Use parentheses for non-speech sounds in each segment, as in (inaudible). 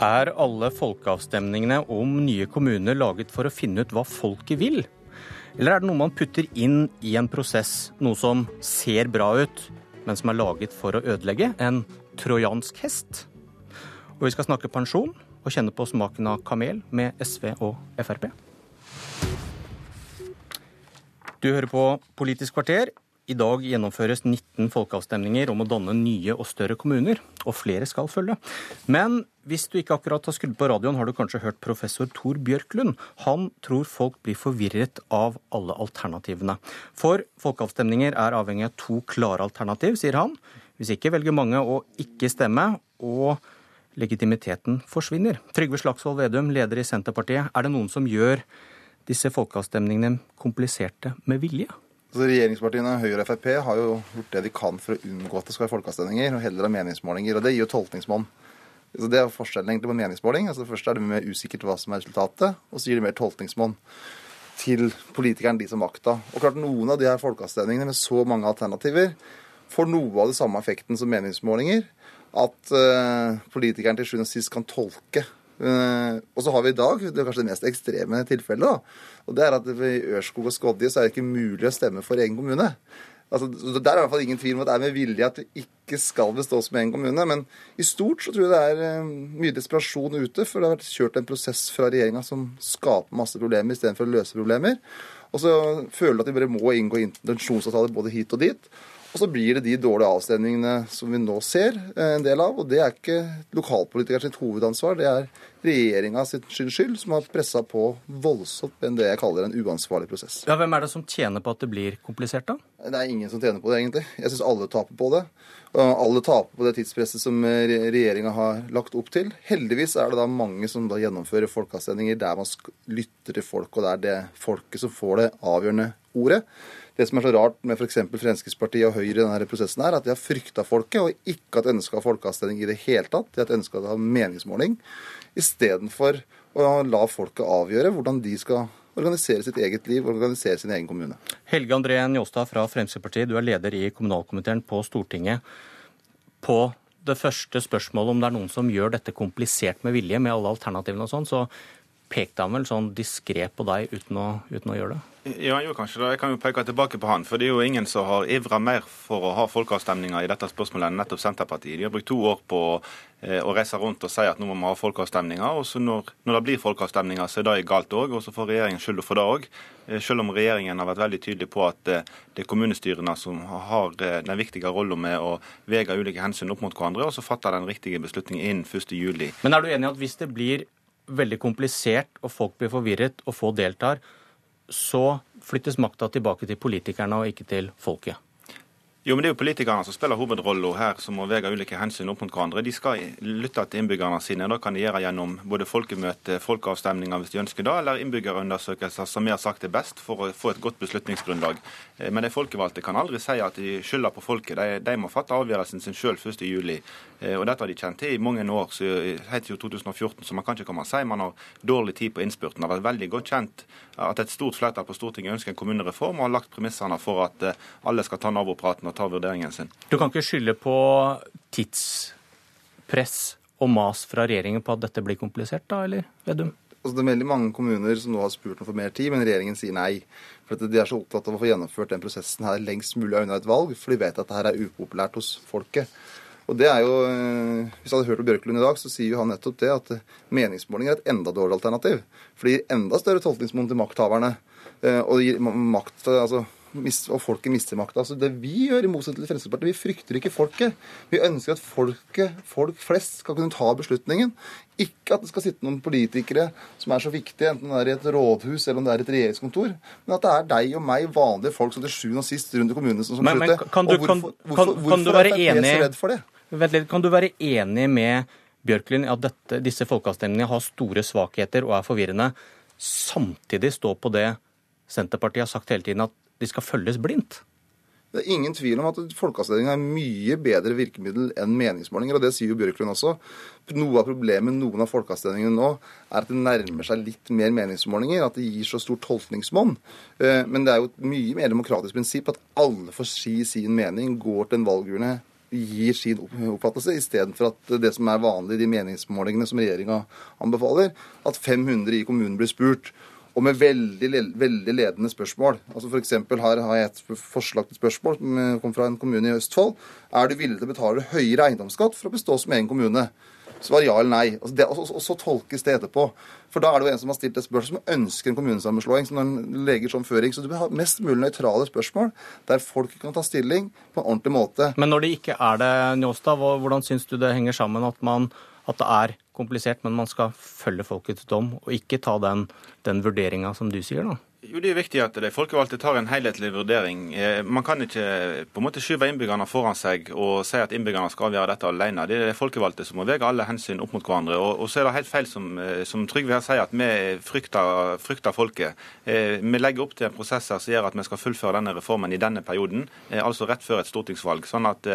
Er alle folkeavstemningene om nye kommuner laget for å finne ut hva folket vil? Eller er det noe man putter inn i en prosess, noe som ser bra ut, men som er laget for å ødelegge? En trojansk hest? Og vi skal snakke pensjon og kjenne på smaken av kamel med SV og Frp. Du hører på Politisk kvarter. I dag gjennomføres 19 folkeavstemninger om å danne nye og større kommuner, og flere skal følge. Men hvis du ikke akkurat har skrudd på radioen, har du kanskje hørt professor Tor Bjørklund. Han tror folk blir forvirret av alle alternativene. For folkeavstemninger er avhengig av to klare alternativ, sier han. Hvis ikke velger mange å ikke stemme, og legitimiteten forsvinner. Trygve Slagsvold Vedum, leder i Senterpartiet. Er det noen som gjør disse folkeavstemningene kompliserte med vilje? Så Regjeringspartiene Høyre og Frp har jo gjort det de kan for å unngå at det skal være folkeavstemninger, og heller ha meningsmålinger. og Det gir jo tolkningsmål. Så Det er forskjellen egentlig på meningsmåling. Altså Først er det mer usikkert hva som er resultatet, og så gir det mer tolkningsmål til politikeren, de som makta. Og klart Noen av de her folkeavstemningene med så mange alternativer får noe av det samme effekten som meningsmålinger. At uh, politikeren til sjuende og sist kan tolke og så har vi i dag det er kanskje det mest ekstreme tilfellet. da, og det er at I Ørskog og Skodje så er det ikke mulig å stemme for egen kommune. Altså, Der er i hvert fall ingen tvil om at det er med vilje at det ikke skal bestå som en kommune. Men i stort så tror jeg det er uh, mye desperasjon ute, for det har vært kjørt en prosess fra regjeringa som skaper masse problemer istedenfor å løse problemer. Og så føler de at de bare må inngå intensjonsavtaler både hit og dit. Og så blir det de dårlige avstemningene som vi nå ser eh, en del av. Og det er ikke lokalpolitikeren sitt hovedansvar, det er regjeringa sin skyld, som har pressa på voldsomt enn det jeg kaller en uansvarlig prosess. Ja, Hvem er det som tjener på at det blir komplisert, da? Det er ingen som tjener på det, egentlig. Jeg syns alle taper på det. Alle taper på det tidspresset som regjeringa har lagt opp til. Heldigvis er det da mange som da gjennomfører folkeavstemninger der man lytter til folk, og det er det folket som får det avgjørende ordet. Det som er så rart med f.eks. Fremskrittspartiet og Høyre i denne prosessen, er at de har frykta folket, og ikke hatt ønske av folkeavstemning i det hele tatt. De har ønska å ha meningsmåling, istedenfor å la folket avgjøre hvordan de skal organisere sitt eget liv og organisere sin egen kommune. Helge André Njåstad fra Fremskrittspartiet, du er leder i kommunalkomiteen på Stortinget. På det første spørsmålet om det er noen som gjør dette komplisert med vilje, med alle alternativene og sånn, så pekte han vel sånn diskré på deg uten å, uten å gjøre det? Ja, han kanskje det. Jeg kan jo peke tilbake på han. For det er jo ingen som har ivra mer for å ha folkeavstemninger i dette spørsmålet enn nettopp Senterpartiet. De har brukt to år på eh, å reise rundt og si at nå må vi ha folkeavstemninger. Og så når, når, det blir folkeavstemninger, så er det galt òg. Og så får regjeringen skylda for det òg. Eh, selv om regjeringen har vært veldig tydelig på at eh, det er kommunestyrene som har den viktige rollen med å vege ulike hensyn opp mot hverandre, og så fatter den riktige beslutningen innen 1.7. Men er du enig i at hvis det blir veldig komplisert, og folk blir forvirret, og få deltar, så flyttes makta tilbake til politikerne og ikke til folket. Jo, men Det er jo politikerne som spiller hovedrollen her, som må veie ulike hensyn opp mot hverandre. De skal lytte til innbyggerne sine. Det kan de gjøre gjennom både folkemøte, folkeavstemninger hvis de ønsker det, eller innbyggerundersøkelser, som vi har sagt er best for å få et godt beslutningsgrunnlag. Eh, men de folkevalgte kan aldri si at de skylder på folket. De, de må fatte avgjørelsen sin sjøl 1.7. Eh, og dette har de kjent til i mange år. så Det heter jo 2014, så man kan ikke komme og si man har dårlig tid på innspurten. Det har vært veldig godt kjent at et stort flertall på Stortinget ønsker en kommunereform og har lagt premissene for at eh, alle skal ta nabopraten og ta vurderingen sin. Du kan ikke skylde på tidspress og mas fra regjeringen på at dette blir komplisert, da, eller Vedum? Altså, det er veldig mange kommuner som nå har spurt om for mer tid, men regjeringen sier nei. For De er så opptatt av å få gjennomført den prosessen her lengst mulig unna et valg, for de vet at dette er upopulært hos folket. Og det er jo, eh, Hvis jeg hadde hørt på Bjørklund i dag, så sier jo han nettopp det at meningsmåling er et enda dårligere alternativ. For det gir enda større tolkningsmål til makthaverne. Eh, og gir makt, altså og folket mister makta. Altså det vi gjør, i motsetning til Fremskrittspartiet, vi frykter ikke folket. Vi ønsker at folket, folk flest skal kunne ta beslutningen. Ikke at det skal sitte noen politikere som er så viktige, enten det er i et rådhus eller om det er et regjeringskontor, men at det er deg og meg, vanlige folk, som til sjuende og sist rundt i kommunene som slutter. beslutter. Men kan du, kan, hvorfor, hvorfor, kan, du være enig, så redd for det? Vent litt, kan du være enig med Bjørklund i at dette, disse folkeavstemningene har store svakheter og er forvirrende, samtidig stå på det Senterpartiet har sagt hele tiden, at de skal følges blindt? Det er ingen tvil om at folkeavstemning er mye bedre virkemiddel enn meningsmålinger, og det sier jo Bjørklund også. Noe av problemet med noen av folkeavstemningene nå er at det nærmer seg litt mer meningsmålinger, at det gir så stor tolkningsmonn. Eh, men det er jo et mye mer demokratisk prinsipp at alle får si sin mening, går til en valgurne gir sin oppfattelse, istedenfor at det som er vanlig i de meningsmålingene som regjeringa anbefaler, at 500 i kommunen blir spurt. Og med veldig, veldig ledende spørsmål. Altså eksempel, Her har jeg et forslag til spørsmål som kom fra en kommune i Østfold. Er du villig til å betale høyere eiendomsskatt for å bestå som egen kommune? Svar ja eller nei. Altså det, og, og, så tolkes det etterpå. For da er det jo en som har stilt et spørsmål som ønsker en kommunesammenslåing. som en leger som føring. Så du bør ha mest mulig nøytrale spørsmål der folk kan ta stilling på en ordentlig måte. Men når det ikke er det, Njåstad, hvordan syns du det henger sammen at, man, at det er komplisert, men man skal følge folkets dom, og ikke ta den, den vurderinga som du sier, da? Jo, Det er viktig at de folkevalgte tar en helhetlig vurdering. Eh, man kan ikke på en måte skyve innbyggerne foran seg og si at innbyggerne skal avgjøre dette alene. Det er de folkevalgte som må veie alle hensyn opp mot hverandre. Og, og så er det helt feil som, eh, som Trygve her sier, at vi frykter, frykter folket. Eh, vi legger opp til en prosesser som gjør at vi skal fullføre denne reformen i denne perioden, altså rett før et stortingsvalg. Sånn at,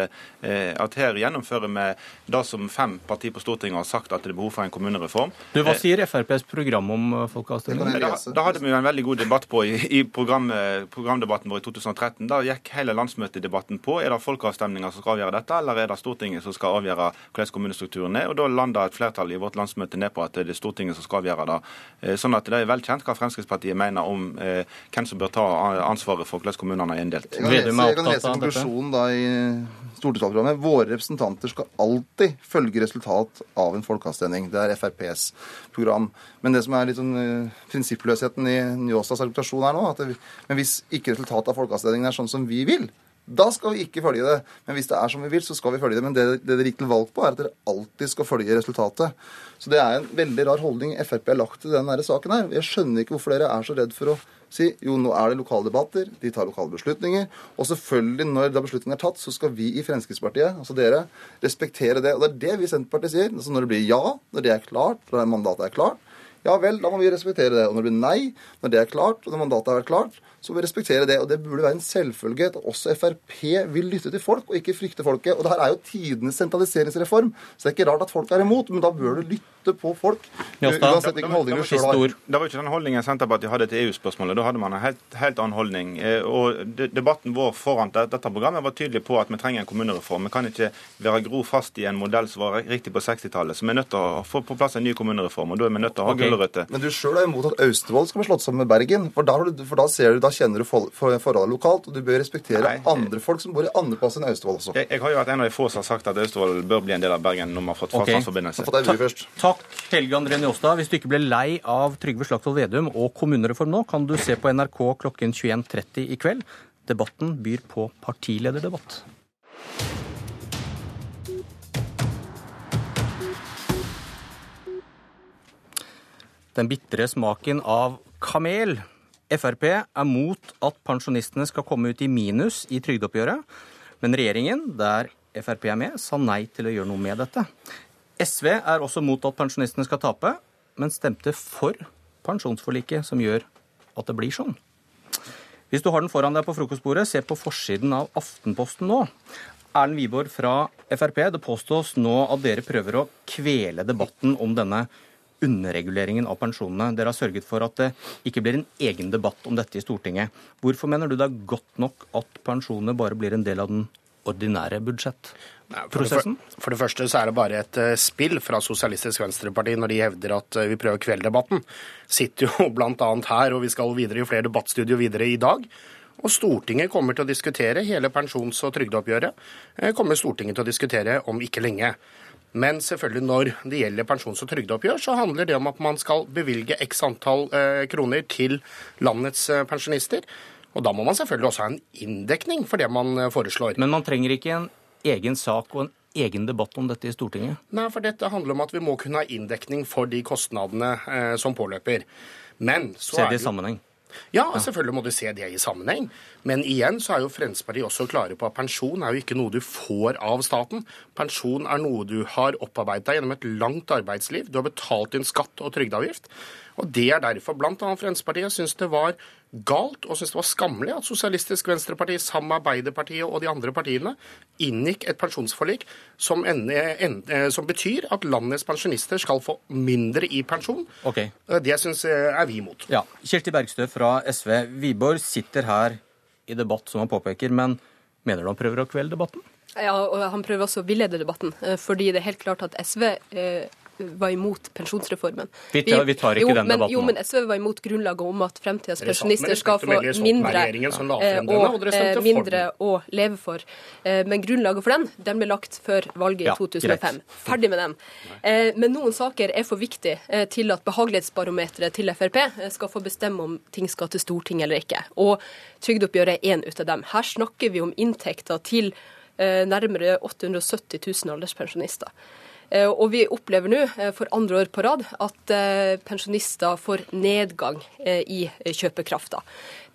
at her gjennomfører vi det som fem partier på Stortinget har sagt at det er behov for en kommunereform. Du, Hva sier FrPs program om folkeavstemning? Da, da hadde vi jo en veldig god debatt debatt på i, i program, programdebatten vår i 2013. Da gikk hele landsmøtedebatten på er det folkeavstemninger som skal avgjøre dette, eller er det Stortinget som skal avgjøre hvordan kommunestrukturen er. Og Da landa et flertall i vårt landsmøte ned på at det er Stortinget som skal avgjøre det. Eh, sånn at det er vel kjent hva Fremskrittspartiet mener om eh, hvem som bør ta ansvaret for hvordan kommunene er inndelt. Jeg kan lese, jeg kan lese konklusjonen da i stortingsvalgprogrammet. Våre representanter skal alltid følge resultat av en folkeavstemning. Det er FrPs program. Men det som er litt sånn uh, prinsippløsheten i Njåstads argumentasjon her nå, at det, men hvis ikke resultatet av folkeavstemningen er sånn som vi vil, da skal vi ikke følge det. Men hvis det er som vi vil, så skal vi følge det. Men det, det dere gikk til valg på, er at dere alltid skal følge resultatet. Så det er en veldig rar holdning Frp har lagt til denne saken her. Jeg skjønner ikke hvorfor dere er så redd for å si jo, nå er det lokale debatter, de tar lokale beslutninger. Og selvfølgelig, når da beslutningen er tatt, så skal vi i Fremskrittspartiet, altså dere, respektere det. Og det er det vi i Senterpartiet sier. Altså når det blir ja, når det er klart, når mandatet er klart, ja vel, da må vi respektere det. Og når det blir nei, når det er klart, og når mandatet har vært klart, så må vi respektere det. Og det burde være en selvfølge at også Frp vil lytte til folk, og ikke frykte folket. Og det her er jo tidenes sentraliseringsreform, så det er ikke rart at folk er imot, men da bør du lytte på folk. Uansett hvilken holdning du sjøl har. Det var ikke den holdningen Senterpartiet hadde til EU-spørsmålet. Da hadde man en helt, helt annen holdning. Eh, og debatten vår foran dette programmet var tydelig på at vi trenger en kommunereform. Vi kan ikke være gro fast i en modell som var riktig på 60-tallet. Så vi er nødt til å få på plass en ny kommunereform, og da er vi nødt til å ha okay. Gulrøtter. Men du sjøl er imot at Austevoll skal bli slått sammen med Bergen, for da, for da ser du, da kjenner du forholdet lokalt, og du bør respektere Nei. andre folk som bor i andre plasser enn Austevoll også. Jeg, jeg, har jo vært en av de få som har sagt at Austevoll bør bli en del av Bergen når man har fått okay. fastlandsforbindelse. Takk, takk, Helge André Njåstad. Hvis du ikke ble lei av Trygve Slagsvold Vedum og kommunereform nå, kan du se på NRK klokken 21.30 i kveld. Debatten byr på partilederdebatt. Den bitre smaken av kamel Frp er mot at pensjonistene skal komme ut i minus i trygdeoppgjøret, men regjeringen, der Frp er med, sa nei til å gjøre noe med dette. SV er også mot at pensjonistene skal tape, men stemte for pensjonsforliket, som gjør at det blir sånn. Hvis du har den foran deg på frokostbordet, se på forsiden av Aftenposten nå. Erlend Wiborg fra Frp, det påstås nå at dere prøver å kvele debatten om denne underreguleringen av pensjonene. Dere har sørget for at det ikke blir en egen debatt om dette i Stortinget. Hvorfor mener du det er godt nok at pensjonene bare blir en del av den ordinære budsjettprosessen? For, for det første så er det bare et uh, spill fra Sosialistisk Venstreparti når de hevder at uh, vi prøver kvelddebatten. Sitter jo (laughs) bl.a. her, og vi skal videre i flere debattstudio videre i dag. Og Stortinget kommer til å diskutere hele pensjons- og trygdeoppgjøret. Uh, kommer Stortinget til å diskutere om ikke lenge. Men selvfølgelig når det gjelder pensjons- og trygdeoppgjør, så handler det om at man skal bevilge x antall eh, kroner til landets eh, pensjonister. Og da må man selvfølgelig også ha en inndekning for det man eh, foreslår. Men man trenger ikke en egen sak og en egen debatt om dette i Stortinget? Nei, for dette handler om at vi må kunne ha inndekning for de kostnadene eh, som påløper. Men så Ser det i sammenheng? Ja, selvfølgelig må du se det i sammenheng. Men igjen så er jo Fremskrittspartiet også klare på at pensjon er jo ikke noe du får av staten. Pensjon er noe du har opparbeidet deg gjennom et langt arbeidsliv. Du har betalt din skatt og trygdeavgift. Og Det er derfor bl.a. Fremskrittspartiet syns det var galt og synes det var skammelig at Sosialistisk Venstreparti sammen med Arbeiderpartiet og de andre partiene inngikk et pensjonsforlik som, en, ende, eh, som betyr at landets pensjonister skal få mindre i pensjon. Okay. Eh, det syns er vi imot. Ja. Kirsti Bergstø fra SV. Wiborg sitter her i debatt, som han påpeker, men mener du han prøver å kvele debatten? Ja, og Han prøver også å villede debatten, eh, fordi det er helt klart at SV eh, var imot pensjonsreformen. Vi tar, vi tar ikke jo, den men, debatten Jo, men SV var imot grunnlaget om at fremtidens pensjonister skal få mindre, eh, og eh, mindre å leve for. Eh, Men grunnlaget for den den ble lagt før valget i Ja, 2005. Ferdig med den. Eh, Men noen saker er for viktige til at behagelighetsbarometeret til Frp skal få bestemme om ting skal til Stortinget eller ikke. Og trygdeoppgjøret er en ut av dem. Her snakker vi om inntekter til nærmere 870 000 alderspensjonister. Eh, Og vi opplever nå eh, for andre år på rad at eh, pensjonister får nedgang i kjøpekrafta.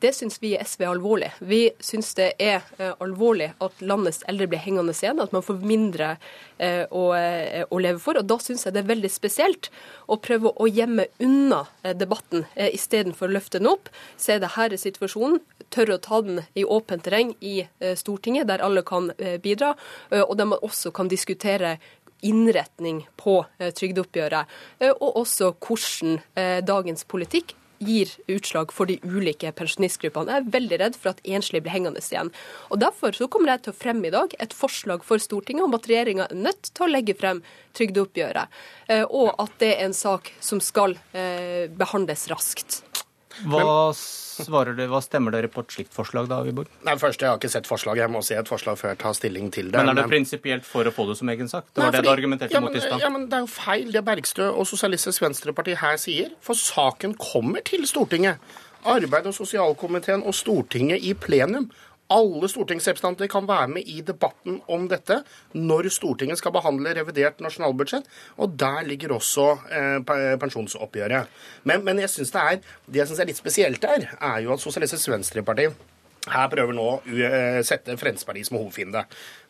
Det syns vi i SV er alvorlig. Vi syns det er alvorlig at landets eldre blir hengende igjen, at man får mindre å, å leve for. Og da syns jeg det er veldig spesielt å prøve å gjemme unna debatten istedenfor å løfte den opp. Se det her er situasjonen. Tørre å ta den i åpent terreng i Stortinget, der alle kan bidra, og der man også kan diskutere innretning på eh, trygdeoppgjøret, eh, og også hvordan eh, dagens politikk gir utslag for de ulike pensjonistgruppene. Jeg er veldig redd for at enslige blir hengende igjen. Og Derfor så kommer jeg til å fremme i dag et forslag for Stortinget om at regjeringa er nødt til å legge frem trygdeoppgjøret, og at det er en sak som skal eh, behandles raskt. Hva, svarer du, hva stemmer dere på et slikt forslag da, Wiborg? Nei, først, Jeg har ikke sett forslaget. Jeg må se et forslag før jeg tar stilling til det. Men er det prinsipielt for å få det som egen sak? Det var Nei, det du argumenterte ja, mot i stad. Ja, men Det er jo feil det Bergstø og Sosialistisk Venstreparti her sier. For saken kommer til Stortinget. Arbeid- og sosialkomiteen og Stortinget i plenum. Alle stortingsrepresentanter kan være med i debatten om dette når Stortinget skal behandle revidert nasjonalbudsjett. Og der ligger også eh, pensjonsoppgjøret. Men, men jeg synes det er, det jeg syns er litt spesielt der, er jo at Sosialistisk Venstreparti her prøver nå å eh, sette Fremskrittspartiet som hovedfiende.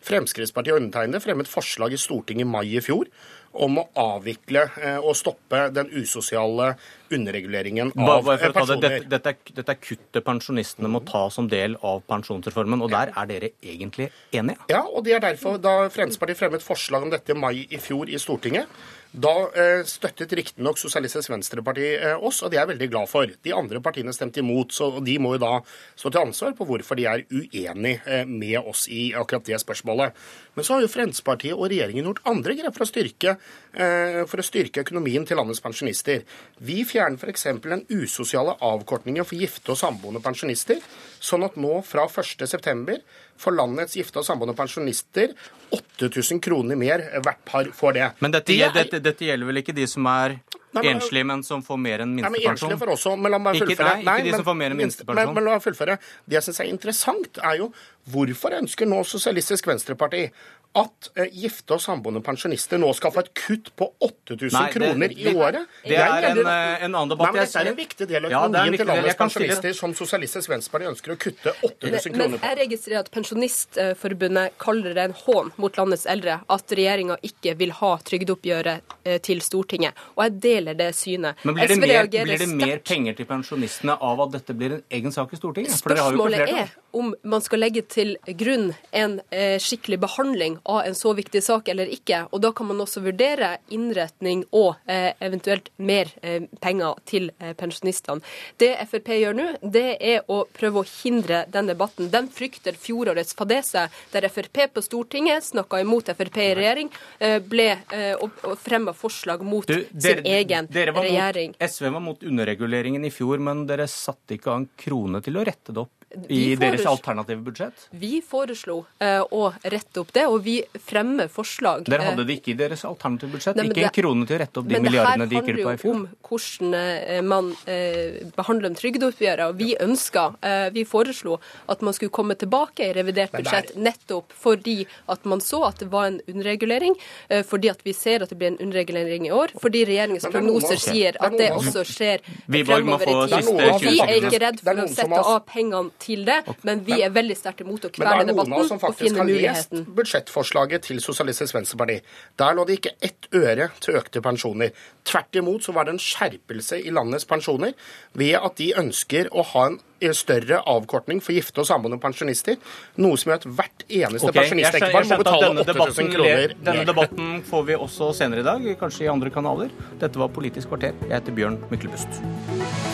Fremskrittspartiet og undertegnede fremmet forslag i Stortinget i mai i fjor om å avvikle eh, og stoppe den usosiale underreguleringen av bare bare eh, det, dette, dette, er, kuttet pensjonistene må ta som del av pensjonsreformen, og der er dere egentlig enige? Ja, og det er derfor da Fremskrittspartiet fremmet forslag om dette i mai i fjor i Stortinget. Da eh, støttet riktignok Sosialistisk Venstreparti eh, oss, og det er jeg veldig glad for. De andre partiene stemte imot, så de må jo da stå til ansvar på hvorfor de er uenig eh, med oss i akkurat det spørsmålet. Men så har jo Fremskrittspartiet og regjeringen gjort andre grep for å styrke, for å styrke økonomien til landets pensjonister. Vi fjerner f.eks. den usosiale avkortningen for gifte og samboende pensjonister, sånn at nå fra 1.9 får landets gifte og samboende pensjonister 8000 kroner mer hvert par for det. Men dette, Det er- dette, dette gjelder vel ikke de som er Nei, men- enslige, men som får mer enn minstepensjon? Nei, men også, men la meg Ikke- fullføre. nei, ikke de som får mer enn minstepensjon. Men, men la meg fullføre. Det jeg syns er interessant, er jo hvorfor ønsker nå Sosialistisk Venstreparti at eh, gifte og samboende pensjonister nå skal få et kutt på 8000 Nei, det- kroner i det- året? det er en, eh, en annen debatt. Nei, men dette er en viktig del av Ja, er økonomien til del. Jeg landets pensjonister, som Sosialistisk Venstreparti ønsker å kutte 8000 kroner på. jeg registrerer at Pensjonistforbundet kaller det en hån mot landets eldre at regjeringa ikke vil ha trygdeoppgjøret eh, til Stortinget. Og jeg deler det synet. Men blir det, mer, blir det mer penger til pensjonistene av at dette blir en egen sak i Stortinget? For dere har jo Spørsmålet er om man skal legge til grunn en eh, skikkelig behandling av en så viktig sak eller ikke. Og da kan man også vurdere innretning og eh, eventuelt mer eh, penger til pensjonistene. Det Frp gjør nå, det er å prøve å hindre den debatten. De frykter fjorårets fadese, der Frp på Stortinget snakka imot Frp i regjering, ble og, fremma forslag mot Du, sin egen dere regjering. Mot, SV var mot underreguleringen i fjor, men dere satte ikke av en krone til å rette det opp i deres alternative budsjett. Vi foreslo eh, å rette opp det, og vi fremmer forslag. Dere eh, hadde det ikke i deres alternative budsjett. Nei, men ikke en krone til å rette opp de Men det her milliardene de gikk handler glipp av i jo om hvordan eh, man eh, behandler om trygdeoppgjøret. Og vi ønska, eh, vi foreslo at man skulle komme tilbake i revidert Men det er- budsjett nettopp fordi at man så at det var en underregulering. eh, Fordi at vi ser at det blir en underregulering i år. Fordi regjeringens Men det er prognoser sier er at det også skjer fremover i tid. siste Det noen av- 20 Vi er ikke redd for å sette av pengene til det, men vi er veldig sterkt imot å Men det er noen av oss som faktisk har lest budsjettforslaget til Sosialistisk Venstreparti. Der lå det ikke ett øre til økte pensjoner. Tvert imot så var det en skjerpelse i landets pensjoner ved at de ønsker å ha en eh, større avkortning for gifte og samboende pensjonister. Noe som gjør at hvert eneste Ok, jeg skjønner, jeg pensjonistektepar må betale denne 8000 debatten, kroner denne debatten får vi også senere i dag, kanskje i andre kanaler. Dette var Politisk kvarter. Jeg heter Bjørn Myklebust.